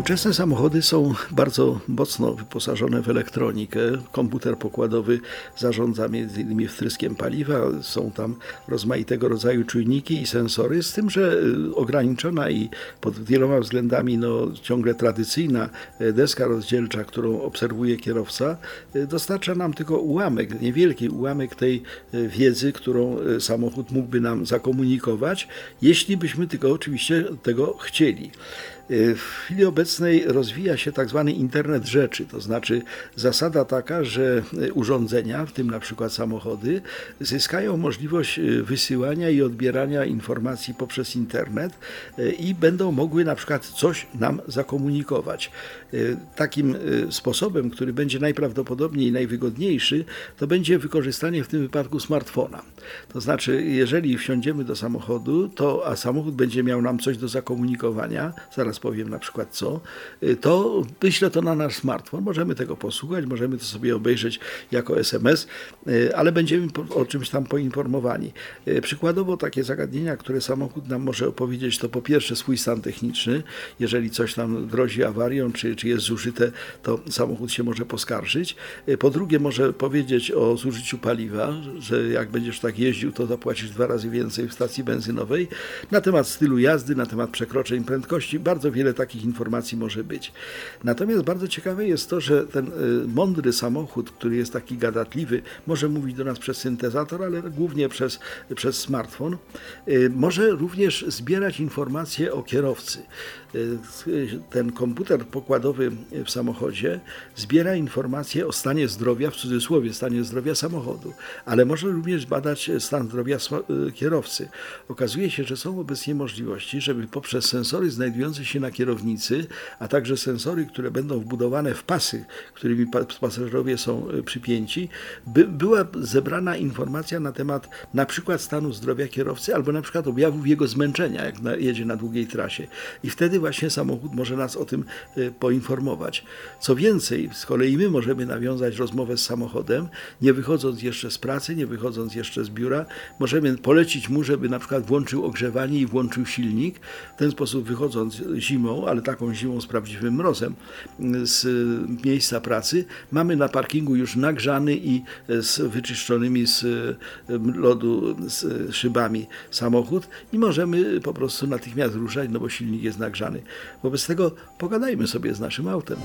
Współczesne samochody są bardzo mocno wyposażone w elektronikę. Komputer pokładowy zarządza m.in. wtryskiem paliwa, są tam rozmaitego rodzaju czujniki i sensory, z tym, że y, ograniczona i pod wieloma względami no, ciągle tradycyjna y, deska rozdzielcza, którą obserwuje kierowca, y, dostarcza nam tylko ułamek, niewielki ułamek tej wiedzy, którą samochód mógłby nam zakomunikować, jeśli byśmy tylko oczywiście tego chcieli. W chwili obecnej rozwija się tak zwany internet rzeczy, to znaczy zasada taka, że urządzenia, w tym na przykład samochody, zyskają możliwość e, wysyłania i odbierania informacji poprzez internet i będą mogły na przykład coś nam zakomunikować. Takim sposobem, który będzie najprawdopodobniej najwygodniejszy, to będzie wykorzystanie w tym wypadku smartfona. To znaczy, jeżeli wsiądziemy do samochodu, to a samochód będzie miał nam coś do zakomunikowania, zaraz powiem na przykład co, y, to wyślę to na nasz smartfon. Możemy tego posłuchać, możemy to sobie obejrzeć jako SMS, y, ale będziemy o czymś tam poinformowani. Y, przykładowo takie zagadnienia, które samochód nam może opowiedzieć, to po pierwsze swój stan techniczny. Jeżeli coś nam grozi awarią, czy, czy jest zużyte, to samochód się może poskarżyć. Po drugie może powiedzieć o zużyciu paliwa, że jak będziesz tak jeździł, to zapłacisz dwa razy więcej w stacji benzynowej. Na temat stylu jazdy, na temat przekroczeń prędkości, bardzo wiele takich informacji może być. Natomiast bardzo ciekawe jest to, że ten y, mądry samochód, który jest taki gadatliwy, może mówić do nas przez syntezator, ale głównie przez, przez smartfon, y, może również zbierać informacje o kierowcy. Y, ten komputer pokładowy w samochodzie zbiera informacje o stanie zdrowia, w cudzysłowie stanie zdrowia samochodu, ale może również badać stan zdrowia kierowcy. Okazuje się, że są obecnie możliwości, żeby poprzez sensory znajdujące się na kierownicy, a także sensory, które będą wbudowane w pasy, którymi pasażerowie są e, przypięci, by była zebrana informacja na temat na przykład stanu zdrowia kierowcy albo na przykład objawów jego zmęczenia, jak jedzie na długiej trasie. I wtedy właśnie samochód może nas o tym e, poinformować. Co więcej, z kolei my możemy nawiązać rozmowę z samochodem, nie wychodząc jeszcze z pracy, nie wychodząc jeszcze z biura, możemy polecić mu, żeby na przykład włączył ogrzewanie i włączył silnik. W ten sposób wychodząc zimą, ale taką zimą z prawdziwym mrozem z miejsca pracy, mamy na parkingu już nagrzany i z wyczyszczonymi z lodu z szybami samochód i możemy po prostu natychmiast ruszać, no bo silnik jest nagrzany. Wobec tego pogadajmy sobie z naszym autem.